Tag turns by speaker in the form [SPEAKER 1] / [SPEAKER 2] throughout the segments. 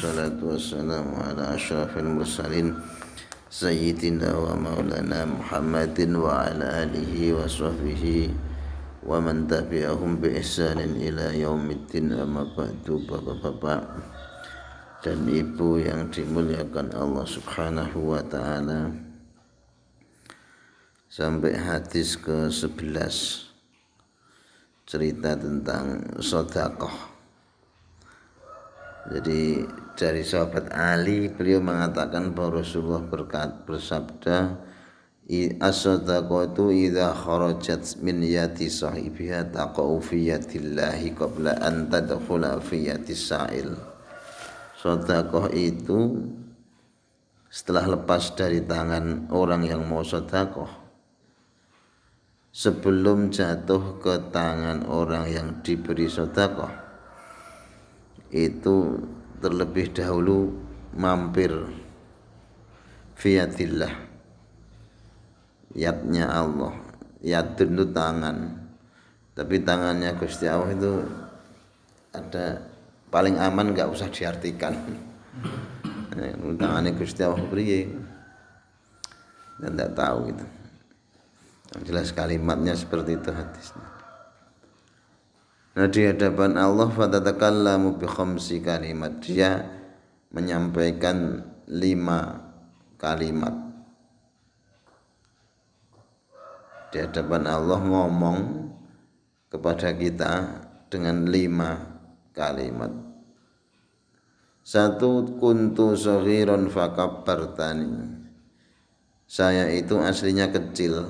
[SPEAKER 1] wassalatu wassalamu ala ashrafil mursalin sayyidina wa maulana muhammadin wa ala alihi wa sahbihi wa man tabi'ahum bi ihsanin ila yaumiddin dan ibu yang dimuliakan Allah subhanahu wa ta'ala. Sampai hadis ke-11 cerita tentang sodakoh jadi dari sahabat Ali beliau mengatakan bahwa Rasulullah berkat, bersabda as-sadaqatu idza kharajat min yati sahibiha taqau fi yadillahi qabla an tadkhula fi yati sa'il. Sedekah itu setelah lepas dari tangan orang yang mau sedekah sebelum jatuh ke tangan orang yang diberi sedekah itu terlebih dahulu mampir. Fiatillah. Yatnya Allah. Yatun itu tangan. Tapi tangannya Gusti Allah itu ada paling aman nggak usah diartikan. Tangannya Gusti Allah dan tidak tahu itu. Yang jelas kalimatnya seperti itu hadisnya Nah di hadapan Allah fatatakallamu bi khamsi kalimat. Dia menyampaikan lima kalimat. Di hadapan Allah ngomong kepada kita dengan lima kalimat. Satu kuntu saghiran fakabbartani. Saya itu aslinya kecil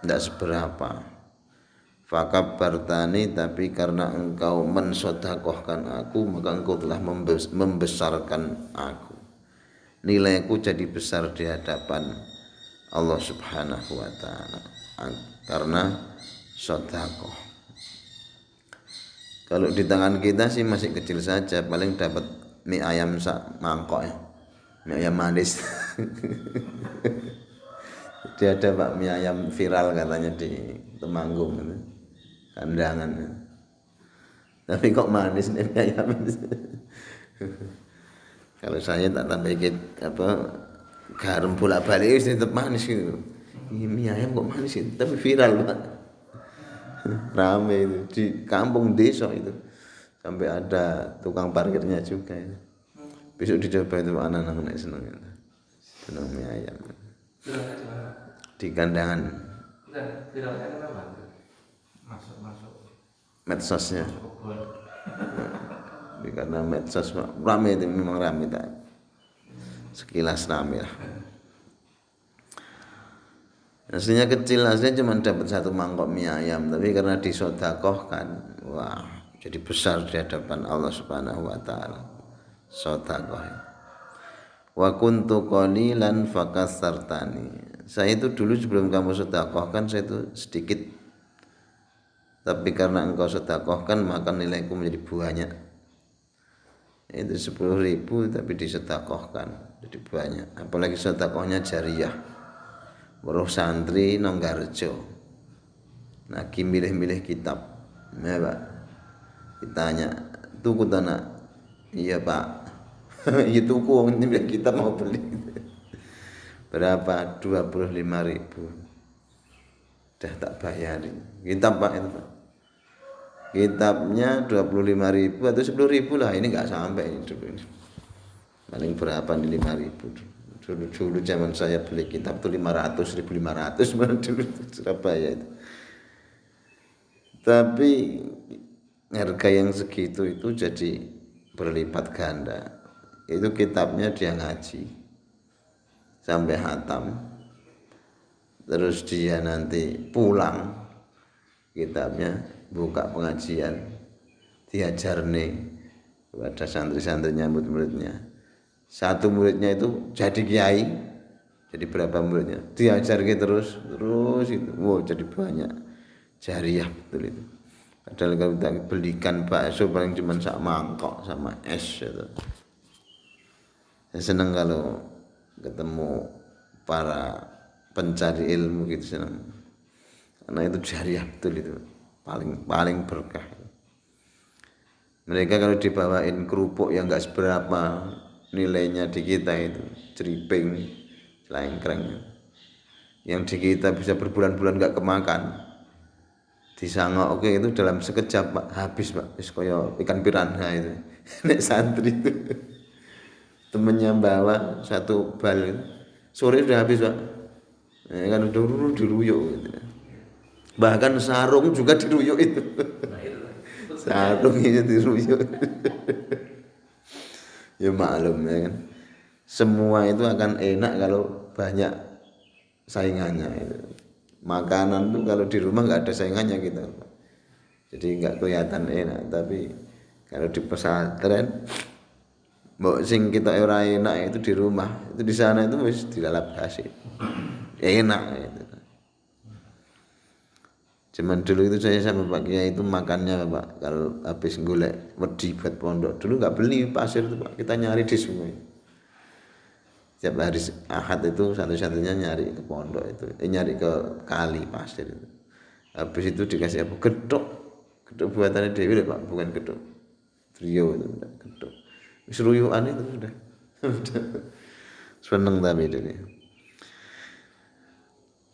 [SPEAKER 1] tidak seberapa fakabbartani tapi karena engkau mensodakohkan aku maka engkau telah membesarkan aku. Nilaiku jadi besar di hadapan Allah subhanahu wa ta'ala. Karena sodakoh kalau di tangan kita sih masih kecil saja paling dapat mie ayam sak mangkok ya. Mie ayam manis. Dia ada pak mie ayam viral katanya di Temanggung. itu kandangan tapi kok manis nih ayam kalau saya tak tambah apa garam bolak balik tetap manis gitu. Ini mie ayam kok manis itu tapi viral pak. Rame itu. Di kampung desa itu. Sampai ada tukang parkirnya juga itu. Besok dicoba itu anak-anak naik seneng itu. Seneng mie ayam. Di kandangan medsosnya. Di karena medsos rame itu memang rame tak sekilas rame lah. Aslinya kecil aslinya cuma dapat satu mangkok mie ayam. Tapi karena disodakohkan wah jadi besar di hadapan Allah subhanahu wa ta'ala. Sodakoh. Wa kuntu qalilan fakasartani saya itu dulu sebelum kamu sodakohkan saya itu sedikit tapi karena engkau sodakohkan maka nilaiku menjadi banyak. Itu sepuluh ribu tapi disodakohkan jadi banyak. Apalagi sodakohnya jariah. Weruh santri Nonggarjo. Lagi milih-milih kitab. Ya pak. Ditanya tuku tanah iya pak. Iya tuku milih kitab mau beli. Berapa? 25 ribu. Udah tak bayarin. Kitab pak itu pak kitabnya 25 ribu atau 10 ribu lah. Ini nggak sampai ini paling berapa nih 5 ribu dulu dulu zaman saya beli kitab tuh 500 1500 mana dulu Surabaya itu. Tapi harga yang segitu itu jadi berlipat ganda. Itu kitabnya dia ngaji. Sampai hatam. Terus dia nanti pulang kitabnya buka pengajian diajar nih kepada santri-santrinya murid-muridnya satu muridnya itu jadi kiai jadi berapa muridnya? Diajar gitu terus terus itu wow jadi banyak jariah betul itu. Padahal kalau kita belikan bakso paling cuma sak mangkok sama es itu saya senang kalau ketemu para pencari ilmu gitu senang karena itu jariah betul itu. Paling paling berkah. Mereka kalau dibawain kerupuk yang nggak seberapa nilainya di kita itu ceriping selengkreng yang di kita bisa berbulan-bulan nggak kemakan disangok oke itu dalam sekejap pak. Habis pak. Wis koyo ikan piranha itu. Nek santri itu. Temennya bawa satu bal sore sudah habis pak. Ya kan udah diruyuk gitu. Bahkan sarung juga diruyuk itu. Sarung itu diruyuk. Ya maklum ya kan? Semua itu akan enak kalau banyak saingannya itu. Makanan tuh kalau di rumah nggak ada saingannya kita jadi nggak kelihatan enak. Tapi kalau di pesantren mau sing kita ora enak itu di rumah itu di sana itu wis dilalap kasih enak gitu. Cuman dulu itu saya sama Pak Kiai itu makannya Pak kalau habis golek wedi buat pondok. Dulu nggak beli pasir itu Pak. Kita nyari di sungai. Setiap hari ahad itu satu-satunya nyari ke pondok itu. Eh, nyari ke kali pasir itu. Habis itu dikasih apa? Gedok gedok buatannya Dewi pak bukan gedok trio itu gedok seruyuan itu sudah. Seneng tapi ini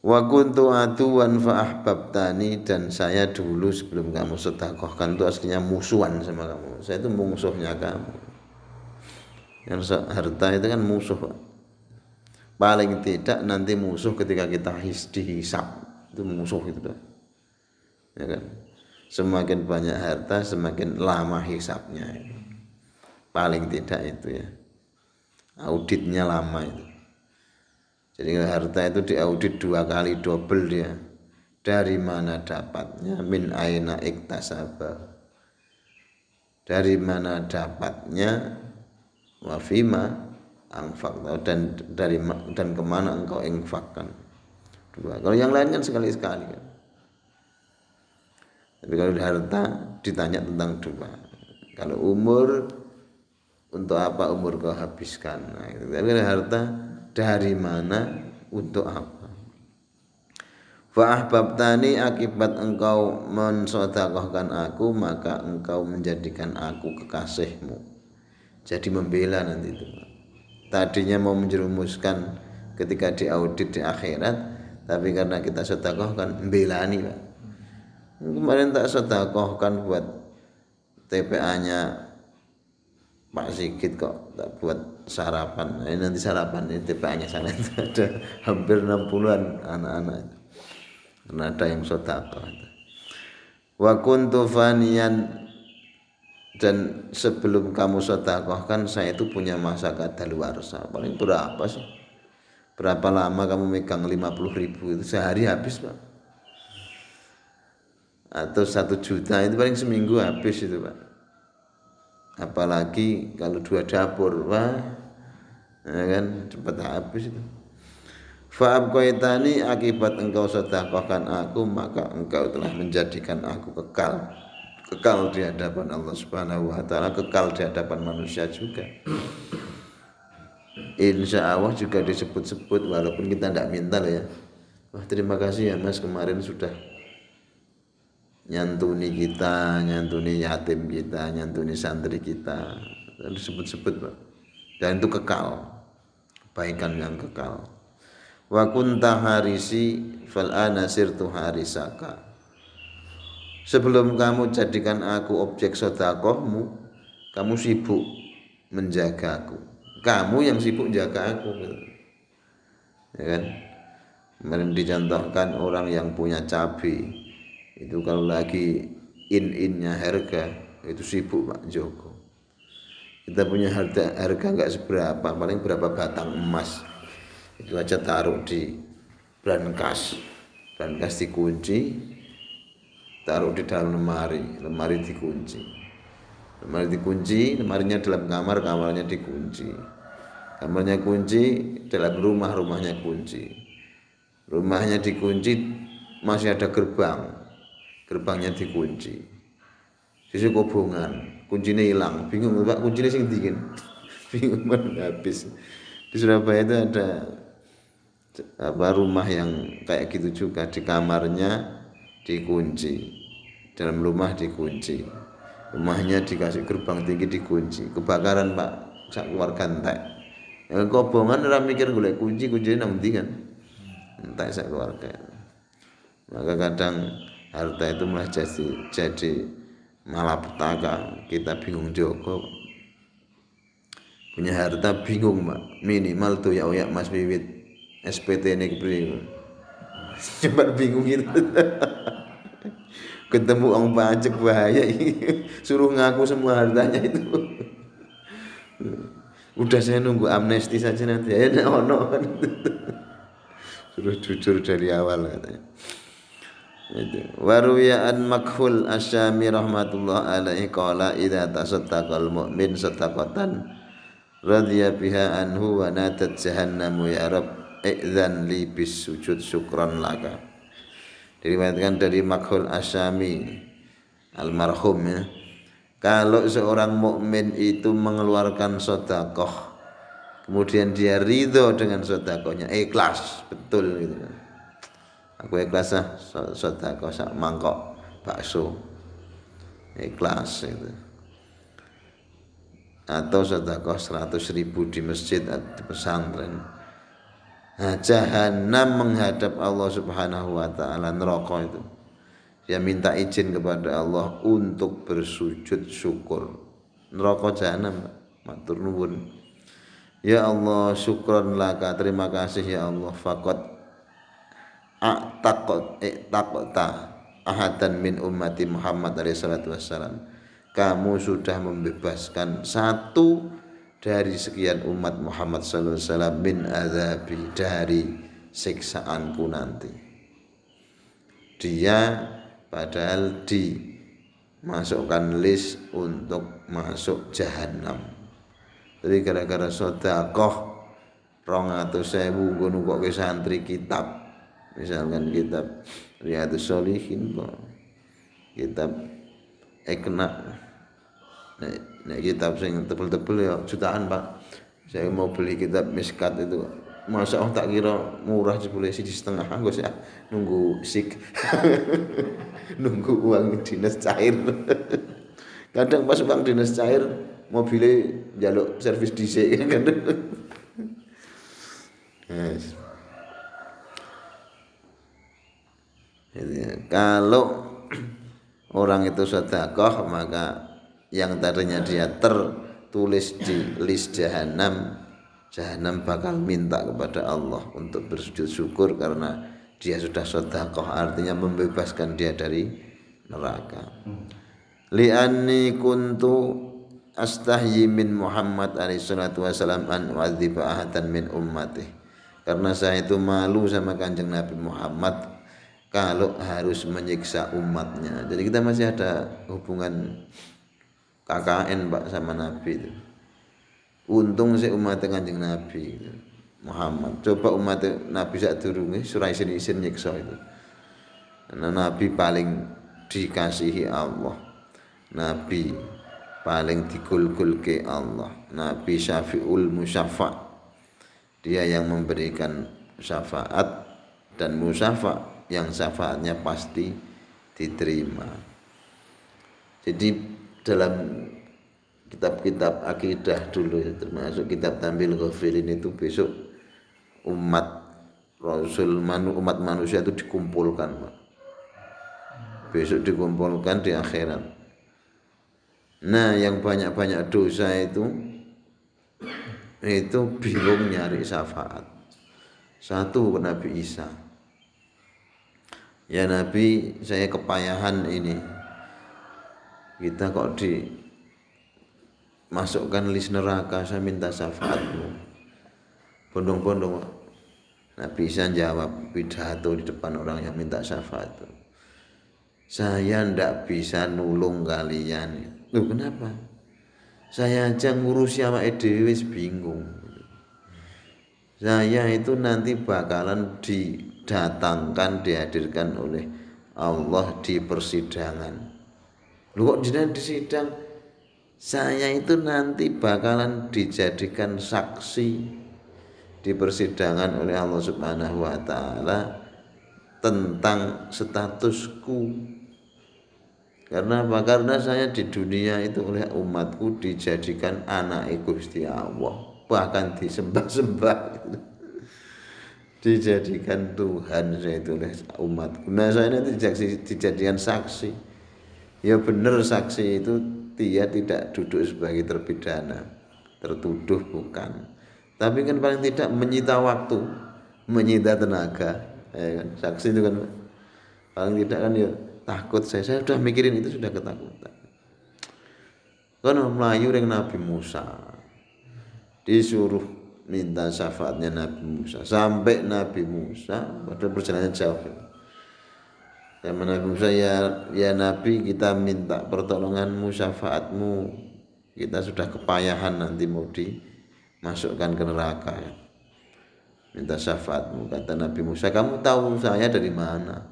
[SPEAKER 1] Wa kuntu atuwan fa ahbabtani dan saya dulu sebelum kamu sedekahkan itu aslinya musuhan sama kamu. Saya itu musuhnya kamu. Yang harta itu kan musuh, paling tidak nanti musuh ketika kita his, dihisap itu musuh itu dah ya kan? Semakin banyak harta semakin lama hisapnya. Paling tidak itu ya. Auditnya lama itu jadi harta itu diaudit dua kali double dia. Dari mana dapatnya? Min aina iktasaba. Dari mana dapatnya? Wafima angfak dan dari dan ke mana engkau infakkan? Dua. Kalau yang lain kan sekali sekali kan. Tapi kalau harta ditanya tentang dua. Kalau umur untuk apa umur kau habiskan? Nah, tapi kalau harta dari mana? Untuk apa? Fa'ahbabtani akibat engkau mensodakohkan aku maka engkau menjadikan aku kekasihmu. Jadi membela nanti itu tadinya mau menjerumuskan ketika diaudit di akhirat tapi karena kita sedekah kan belani Pak. Kemarin tak sedekah kan buat TPA-nya Pak Sigit kok tak buat sarapan. Ini nanti sarapan ini TPA-nya sana itu ada hampir 60-an anak-anak karena ada yang sedekah wa kuntu faniyan dan sebelum kamu sedekahkan saya itu punya masa kadaluarsa. Paling berapa sih? Berapa lama kamu megang 50 ribu itu? Sehari habis pak. Atau satu juta itu paling seminggu habis itu pak apalagi kalau dua dapur wah ya kan cepat habis itu Fa'ab koitani akibat engkau sedekahkan aku maka engkau telah menjadikan aku kekal kekal di hadapan Allah Subhanahu wa taala, kekal di hadapan manusia juga. Insya Allah juga disebut-sebut walaupun kita tidak minta ya. Wah terima kasih ya Mas kemarin sudah nyantuni kita, nyantuni yatim kita, nyantuni santri kita. Disebut-sebut Pak. Dan itu kekal. Kebaikan yang kekal. Wa kunta harisi fal ana harisaka Sebelum kamu jadikan aku objek sodakohmu, kamu sibuk menjaga aku. Kamu yang sibuk jaga aku. Ya kan? Kemarin dicontohkan orang yang punya cabai itu kalau lagi in-innya harga itu sibuk Pak Joko. Kita punya harga harga nggak seberapa, paling berapa batang emas. Itu aja taruh di brankas, brankas dikunci, taruh di dalam lemari. Lemari dikunci. Lemari dikunci lemarinya dalam kamar kamarnya dikunci. Kamarnya kunci dalam rumah rumahnya kunci. Rumahnya dikunci masih ada gerbang gerbangnya dikunci. Sisi kobongan kuncinya hilang. Bingung pak kuncinya sing dingin bingung banget habis. Di Surabaya itu ada apa rumah yang kayak gitu juga. Di kamarnya dikunci. Dalam rumah dikunci. Rumahnya dikasih gerbang tinggi dikunci. Kebakaran pak sak keluarga entek. Ya kobongan orang mikir golek kunci kunci nang kan entek sak keluarga. Maka kadang harta itu malah jadi jadi malapetaka. Kita bingung joko punya harta bingung mbak minimal tuh ya ya mas bibit SPT ini kepriwe cuma bingung itu. Ketemu orang pajak bahaya suruh ngaku semua hartanya itu. Udah saya nunggu amnesti saja nanti. Ya no, no. suruh jujur dari awal katanya Waruya an makhul asyami rahmatullah alaihi qala idza tasaddaqal mu'min sadaqatan radhiya biha anhu wa natat jahannamu ya rab i'dzan li bis sujud syukran laka. Diriwayatkan dari makhul asyami almarhum ya. Kalau seorang mukmin itu mengeluarkan sodakoh kemudian dia ridho dengan sodakohnya ikhlas betul gitu aku ikhlas ah sedekah sak mangkok bakso. Ikhlas itu. Atau sedekah seratus ribu di masjid di pesantren. Nah, jahanam menghadap Allah subhanahu wa ta'ala neraka itu. Dia minta izin kepada Allah untuk bersujud syukur. Neraka jahanam matur nuwun. Ya Allah syukron laka. Terima kasih ya Allah. Fakot a'taqat i'taqta ahadan min ummati Muhammad alaihi salatu wassalam. Kamu sudah membebaskan satu dari sekian umat Muhammad sallallahu alaihi wasallam min azabi dari siksaanku nanti. Dia padahal dimasukkan list untuk masuk jahanam tapi gara-gara sodakoh rong atau sewu gunung kok santri kitab misalkan kitab Riyadus Solihin kitab Ekna. Nek kitab sing tebel-tebel ya jutaan pak. Saya mau beli kitab miskat itu masa oh tak kira murah sepuluh sih setengah? Gue sih nunggu sik. Nunggu uang dinas cair. Kadang pas uang dinas cair mobilnya jaluk servis DC kan yes. Kalau orang itu sedekah maka yang tadinya dia tertulis di list jahanam jahanam bakal minta kepada Allah untuk bersujud syukur karena dia sudah sedekah artinya membebaskan dia dari neraka. Li'anni kuntu astahyi min Muhammad alaihi salatu wasalam an wa'dziba ahadan min ummati. Karena saya itu malu sama kanjeng Nabi Muhammad kalau harus menyiksa umatnya. Jadi kita masih ada hubungan KKN Pak sama Nabi itu. Untung sih umat kanjeng Nabi Muhammad. Coba umat Nabi saat durungi surah isin isin nyiksa itu. Karena Nabi paling dikasihi Allah. Nabi paling digul-gul ke Allah. Nabi syafi'ul musyafa' dia yang memberikan syafaat dan musyafa' yang syafaatnya pasti diterima. Jadi dalam kitab-kitab akidah dulu termasuk kitab Tambil Ghafilin itu besok umat Rasul manu, umat manusia itu dikumpulkan Pak. Besok dikumpulkan di akhirat. Nah, yang banyak-banyak dosa itu itu bingung nyari syafaat. Satu Nabi Isa ya Nabi saya kepayahan ini. Kita kok di masukkan list neraka saya minta syafaatmu. Bondong-bondong Nabi Isa jawab pidato di depan orang yang minta syafaat. Saya ndak bisa nulung kalian. Loh kenapa? Saya aja ngurus sama Edewis bingung. Saya itu nanti bakalan di didatangkan dihadirkan oleh Allah di persidangan lu kok di sidang saya itu nanti bakalan dijadikan saksi di persidangan oleh Allah Subhanahu wa taala tentang statusku karena apa? Karena saya di dunia itu oleh umatku dijadikan anak Gusti Allah, bahkan disembah-sembah. Dijadikan Tuhan saya itu oleh umatku. Nah saya ini dijadikan saksi. Ya benar saksi itu dia tidak duduk sebagai terpidana, tertuduh bukan. Tapi kan paling tidak menyita waktu, menyita tenaga. Ya kan? Saksi itu kan paling tidak kan ya takut saya saya sudah mikirin itu sudah ketakutan kan Melayu dengan Nabi Musa disuruh minta syafaatnya Nabi Musa. Sampai Nabi Musa padahal perjalanan jauh ya. Nabi Musa ya ya Nabi kita minta pertolonganmu syafaatmu. Kita sudah kepayahan nanti mau dimasukkan ke neraka ya. minta syafaatmu kata Nabi Musa. Kamu tahu saya dari mana?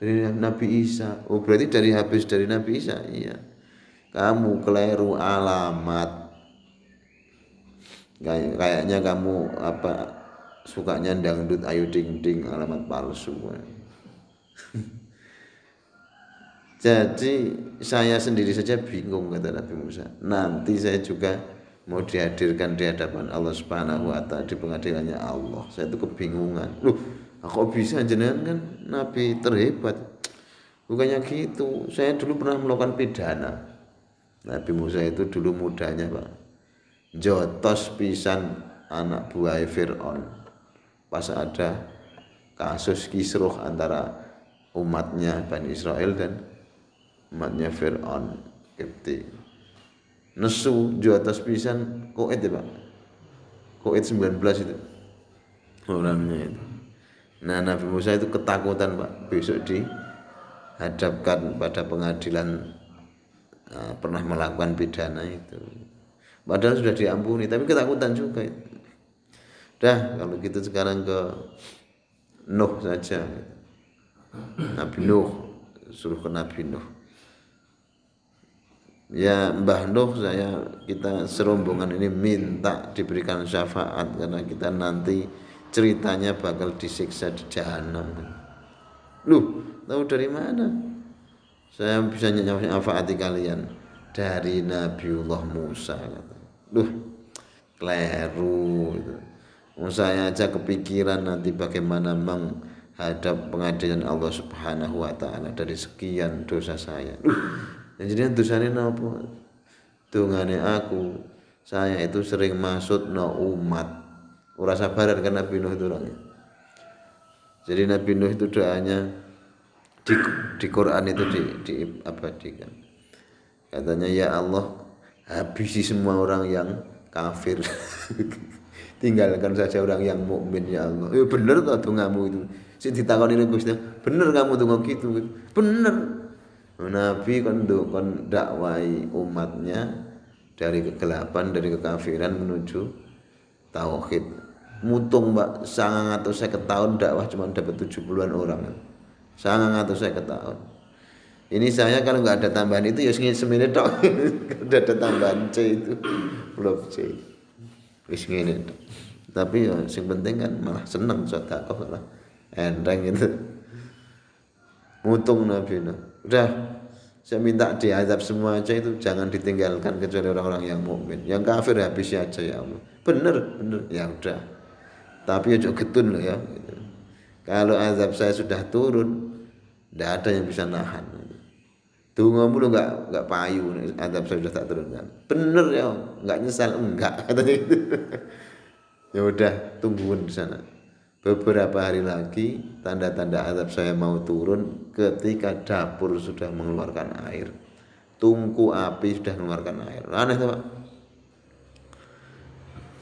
[SPEAKER 1] Dari Nabi Isa. Oh berarti dari habis dari Nabi Isa? Iya. Kamu keliru alamat Kayak, kayaknya kamu apa sukanya dangdut ayu ding ding alamat palsu. Jadi saya sendiri saja bingung kata Nabi Musa. Nanti saya juga mau dihadirkan di hadapan Allah Subhanahu wa taala di pengadilannya Allah. Saya itu kebingungan. Loh kok bisa jenengan kan nabi terhebat? Bukannya gitu. Saya dulu pernah melakukan pidana. Nabi Musa itu dulu mudanya pak jotos pisan anak buah Fir'aun. Pas ada kasus kisruh antara umatnya Bani Israel dan umatnya Fir'aun. Kipti nesu jotos pisan koet ya pak? Koet 19 itu. Orangnya itu. Nah Nabi Musa itu ketakutan Pak. Besok dihadapkan pada pengadilan nah, pernah melakukan pidana itu. Padahal sudah diampuni tapi ketakutan juga. Dah kalau gitu sekarang ke Nuh saja. Nabi Nuh suruh ke Nabi Nuh. Ya Mbah Nuh saya kita serombongan ini minta diberikan syafaat karena kita nanti ceritanya bakal disiksa di jahanam. Lu tahu dari mana? Saya bisa nyafaati kalian dari Nabiullah Musa. Duh, keliru itu. Saya aja kepikiran nanti bagaimana menghadap pengadilan Allah Subhanahu wa taala dari sekian dosa saya. Jadi dosanya apa? Tungane aku, saya itu sering masuk no umat Ora sabaran kan Nabi Nuh itu orangnya. Jadi Nabi Nuh itu doanya di, di Quran itu di, diabadikan. Katanya ya Allah habisi semua orang yang kafir. Tinggalkan saja orang yang mukmin ya Allah. Ya bener tuh dongamu itu. Si ditakoni ning Gusti, bener kamu tuh gitu. Bener. Nabi kan kon dakwai umatnya dari kegelapan, dari kekafiran menuju tauhid mutung mbak sangang atau saya tahun dakwah cuma dapat 70-an orang sangang atau saya tahun ini saya kalau nggak ada tambahan itu ya semini tok. Udah ada tambahan C itu. Belum C. Wis ngene tapi ya sing penting kan malah seneng sedekah lah enteng itu. Mutung nabi nah. udah saya minta diazab semua aja itu jangan ditinggalkan kecuali orang-orang yang mukmin. Yang kafir habis aja ya Allah. Bener bener. Ya udah. Tapi ojo getun loh ya. Kalau azab saya sudah turun tidak ada yang bisa nahan tunggu mulu nggak nggak payu azab saya sudah tak turunkan. Bener ya nggak nyesal enggak katanya itu. Ya udah tungguin di sana. Beberapa hari lagi tanda-tanda azab saya mau turun ketika dapur sudah mengeluarkan air. Tungku api sudah mengeluarkan air. Aneh tuh pak?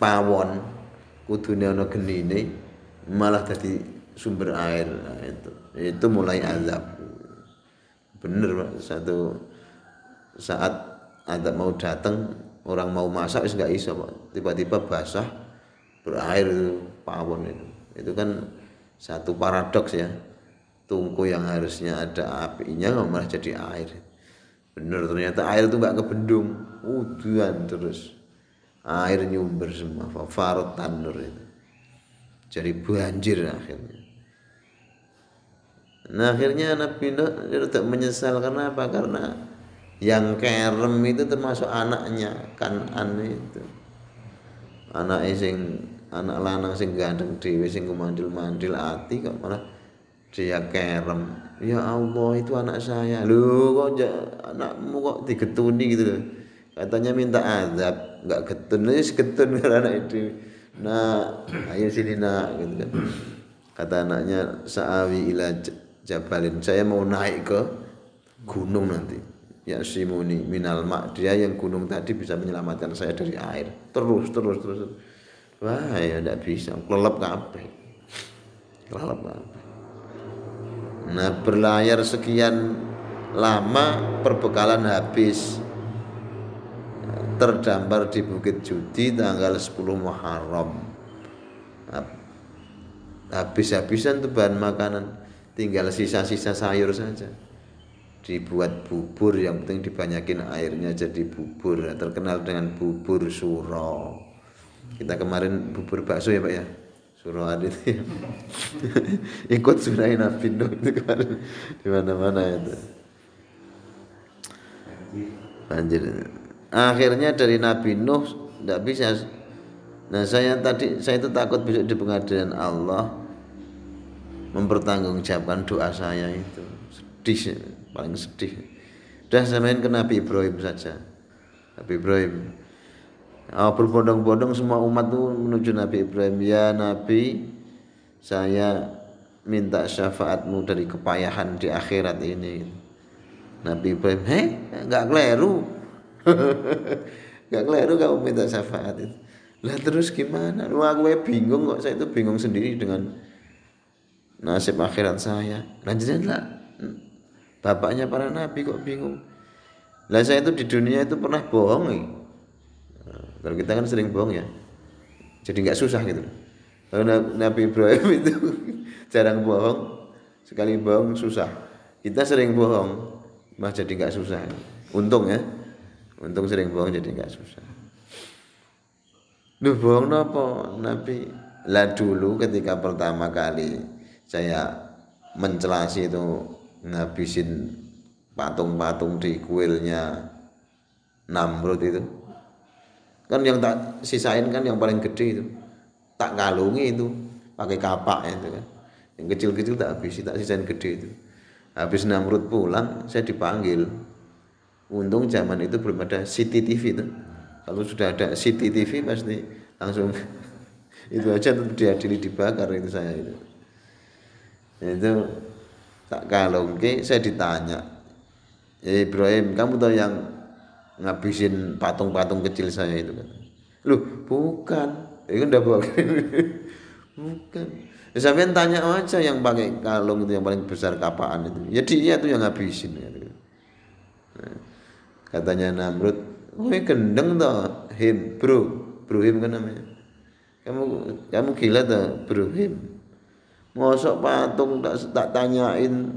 [SPEAKER 1] Pawon kudune ana genine malah jadi sumber air. Nah, itu itu mulai azab bener satu saat azab mau datang orang mau masak nggak iso Pak. Tiba-tiba basah berair itu pawon itu. Itu kan satu paradoks ya. Tungku yang harusnya ada apinya malah jadi air. Bener ternyata air itu nggak kebendung. Udan terus. Air nyumber semua fafarot tanur itu. Jadi banjir akhirnya Nah akhirnya Nabi Nuh tidak menyesal karena apa? Karena yang kerem itu termasuk anaknya kan aneh itu. Anak sing anak lanang sing ganteng dewi sing kumandil-mandil ati kok malah dia kerem. Ya Allah itu anak saya. Lu kok anakmu kok digetuni gitu loh. Katanya minta azab, enggak getun, ya getun anak itu. Nah, ayo sini nak gitu kan. Kata anaknya sa'awi ila jabalin. Saya mau naik ke gunung nanti. Ya simuni minal mak. Dia yang gunung tadi bisa menyelamatkan saya dari air. Terus terus terus wah ya tidak bisa. Kelelep kabeh. Kelelep kabeh. Nah berlayar sekian lama perbekalan habis. Terdampar di Bukit Judi tanggal 10 Muharram. Habis-habisan tuh bahan makanan tinggal sisa-sisa sayur saja. Dibuat bubur yang penting dibanyakin airnya jadi bubur. Terkenal dengan bubur suro. Kita kemarin bubur bakso ya pak ya? Suro adit. Ikut surai Nabi Nuh itu kemarin. Di mana-mana itu. Banjir. Akhirnya dari Nabi Nuh tidak bisa. Nah saya tadi saya itu takut besok di pengadilan Allah mempertanggungjawabkan doa saya itu. Sedih paling sedih. Udah main ke Nabi Ibrahim saja. Nabi Ibrahim. Oh, berbondong-bondong semua umat itu menuju Nabi Ibrahim. Ya Nabi saya minta syafaatmu dari kepayahan di akhirat ini. Nabi Ibrahim heh nggak keliru. Nggak keliru kamu minta syafaat itu. Lah terus gimana? Lu aku bingung kok. Saya itu bingung sendiri dengan nasib akhirat saya. Lanjutnya hmm, bapaknya para nabi kok bingung. Lah saya itu di dunia itu pernah bohong nih. Nah, kalau kita kan sering bohong ya. Jadi nggak susah gitu. Kalau Nabi Ibrahim itu jarang bohong sekali bohong susah. Kita sering bohong mah jadi nggak susah. Untung ya. Untung sering bohong jadi nggak susah. Duh bohong nopo Nabi? Lah dulu ketika pertama kali saya mencelasi itu ngabisin patung-patung di kuilnya Namrud itu. Kan yang tak sisain kan yang paling gede itu. Tak kalungi itu pakai kapak itu kan. Yang kecil-kecil tak habis tak sisain gede itu. Habis Namrud pulang saya dipanggil. Untung zaman itu belum ada CCTV itu. Kalau sudah ada CCTV pasti langsung itu aja diadili dibakar itu saya itu itu tak kalungke saya ditanya ya Ibrahim kamu tahu yang ngabisin patung-patung kecil saya itu? Kan lu bukan. Itu udah bukan bukan. Ya, sampai tanya aja yang pakai kalung itu yang paling besar kapaan itu. Ya dia tuh yang ngabisin gitu. nah, katanya Namrud oh gendeng toh him. Bro bro him kan namanya. Kamu kamu gila toh bro him Mosok patung tak, tak tanyain.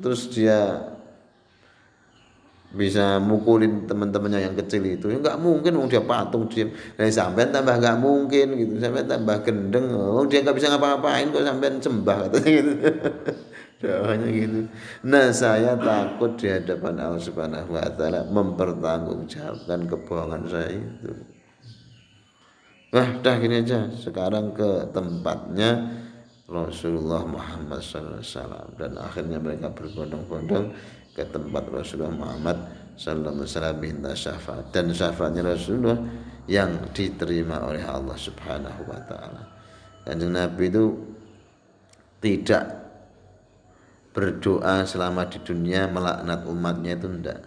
[SPEAKER 1] Terus dia bisa mukulin teman-temannya yang kecil itu. Ya nggak mungkin mau dia patung dia nah, sampai tambah nggak mungkin gitu. Sampai tambah gendeng. Oh dia nggak bisa ngapa-ngapain kok sampai sembah katanya gitu. Doanya gitu. Nah saya takut di hadapan Allah Subhanahu Wa Taala mempertanggungjawabkan kebohongan saya itu. Wah dah gini aja. Sekarang ke tempatnya Rasulullah Muhammad SAW dan akhirnya mereka berbondong-bondong ke tempat Rasulullah Muhammad SAW minta syafaat. Dan syafaatnya Rasulullah yang diterima oleh Allah Subhanahu Wa Taala. Dan Nabi itu tidak berdoa selama di dunia melaknat umatnya itu tidak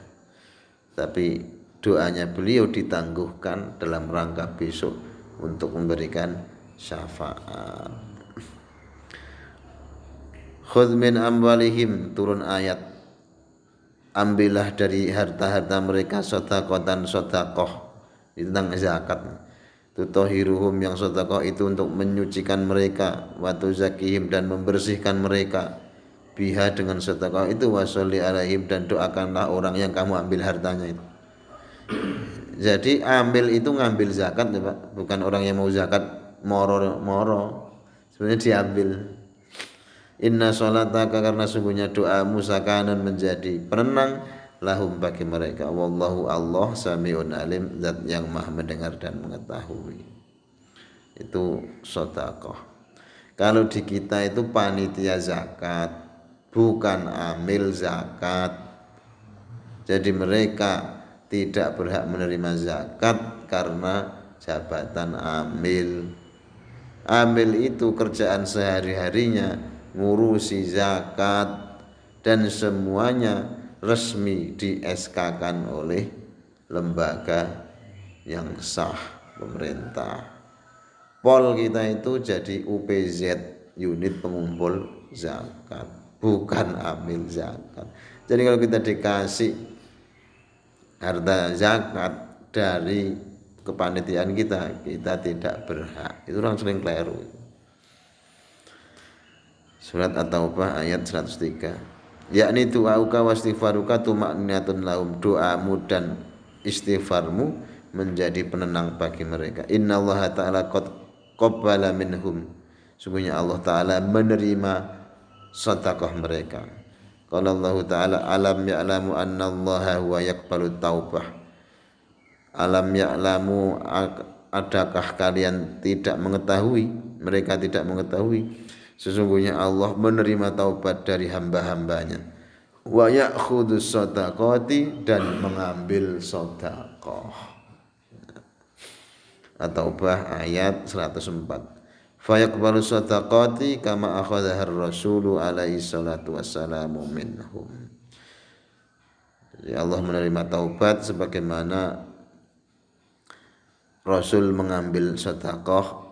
[SPEAKER 1] tapi doanya beliau ditangguhkan dalam rangka besok untuk memberikan syafaat khudh min amwalihim turun ayat. Ambillah dari harta-harta mereka sodakotan sodakoh tentang zakat. Tutohiruhum yang sodakoh itu untuk menyucikan mereka watu zakihim dan membersihkan mereka. Biha dengan sodakoh itu wasoli alaihim dan doakanlah orang yang kamu ambil hartanya itu. Jadi ambil itu ngambil zakat ya Pak. Bukan orang yang mau zakat moro moro sebenarnya diambil Inna sholataka karena sungguhnya doamu sakanan menjadi penenang lahum bagi mereka. Wallahu Allah samiun alim zat yang maha mendengar dan mengetahui. Itu sodakoh. Kalau di kita itu panitia zakat, bukan amil zakat. Jadi mereka tidak berhak menerima zakat karena jabatan amil. Amil itu kerjaan sehari-harinya ngurusi zakat dan semuanya resmi di SK kan oleh lembaga yang sah pemerintah. Pol kita itu jadi UPZ unit pengumpul zakat bukan amil zakat. Jadi kalau kita dikasih harta zakat dari kepanitiaan kita, kita tidak berhak. Itu orang sering keliru surat At-Taubah ayat 103 yakni du'auka wa istighfaruka tumakniyatun lahum. Doamu dan istighfarmu menjadi penenang bagi mereka. Inna Allah ta'ala qad qabbala minhum. Sungguhnya Allah ta'ala menerima sedekah mereka. Kalau Allah ta'ala alam ya'lamu anna Allah huwa yakbalu taubah? Alam ya'lamu adakah kalian tidak mengetahui? Mereka tidak mengetahui Sesungguhnya Allah menerima taubat dari hamba-hambanya. Wa ya'khudhu sadaqati dan mengambil sedekah. At-Taubah ayat 104. Fayaqbalu sadaqati kama akhadhaha ar-rasulu alaihi salatu wassalamu minhum. Jadi Allah menerima taubat sebagaimana Rasul mengambil sedekah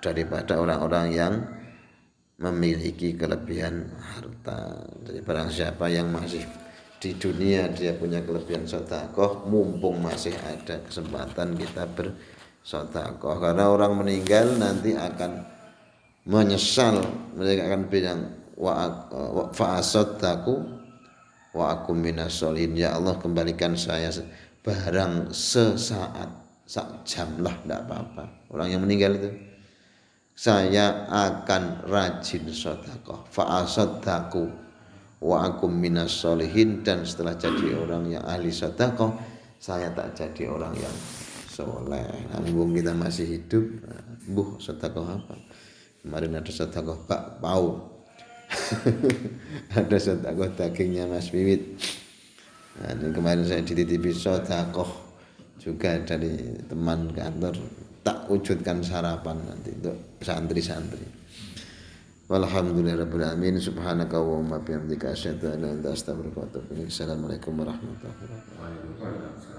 [SPEAKER 1] daripada orang-orang yang memiliki kelebihan harta. Jadi barang siapa yang masih di dunia dia punya kelebihan sodakoh mumpung masih ada kesempatan kita bersodakoh. Karena orang meninggal nanti akan menyesal. Mereka akan bilang wa fa'asodaku wa aku ya Allah kembalikan saya barang sesaat sak jam lah tidak apa-apa. Orang yang meninggal itu saya akan rajin sodakoh fa'asodaku wa akum minas solihin dan setelah jadi orang yang ahli sodakoh saya tak jadi orang yang soleh. Nanggung kita masih hidup buh sodakoh apa? Kemarin ada sodakoh pak pau. Ada sodakoh dagingnya mas Wiwit. Nah, ini kemarin saya dititipi sodakoh juga dari teman kantor tak wujudkan sarapan nanti untuk santri-santri. Walhamdulillahirabbil subhanaka wa bihamdika asyhadu an la ilaha illa anta astaghfiruka wa atubu ilaik. Assalamualaikum warahmatullahi wabarakatuh.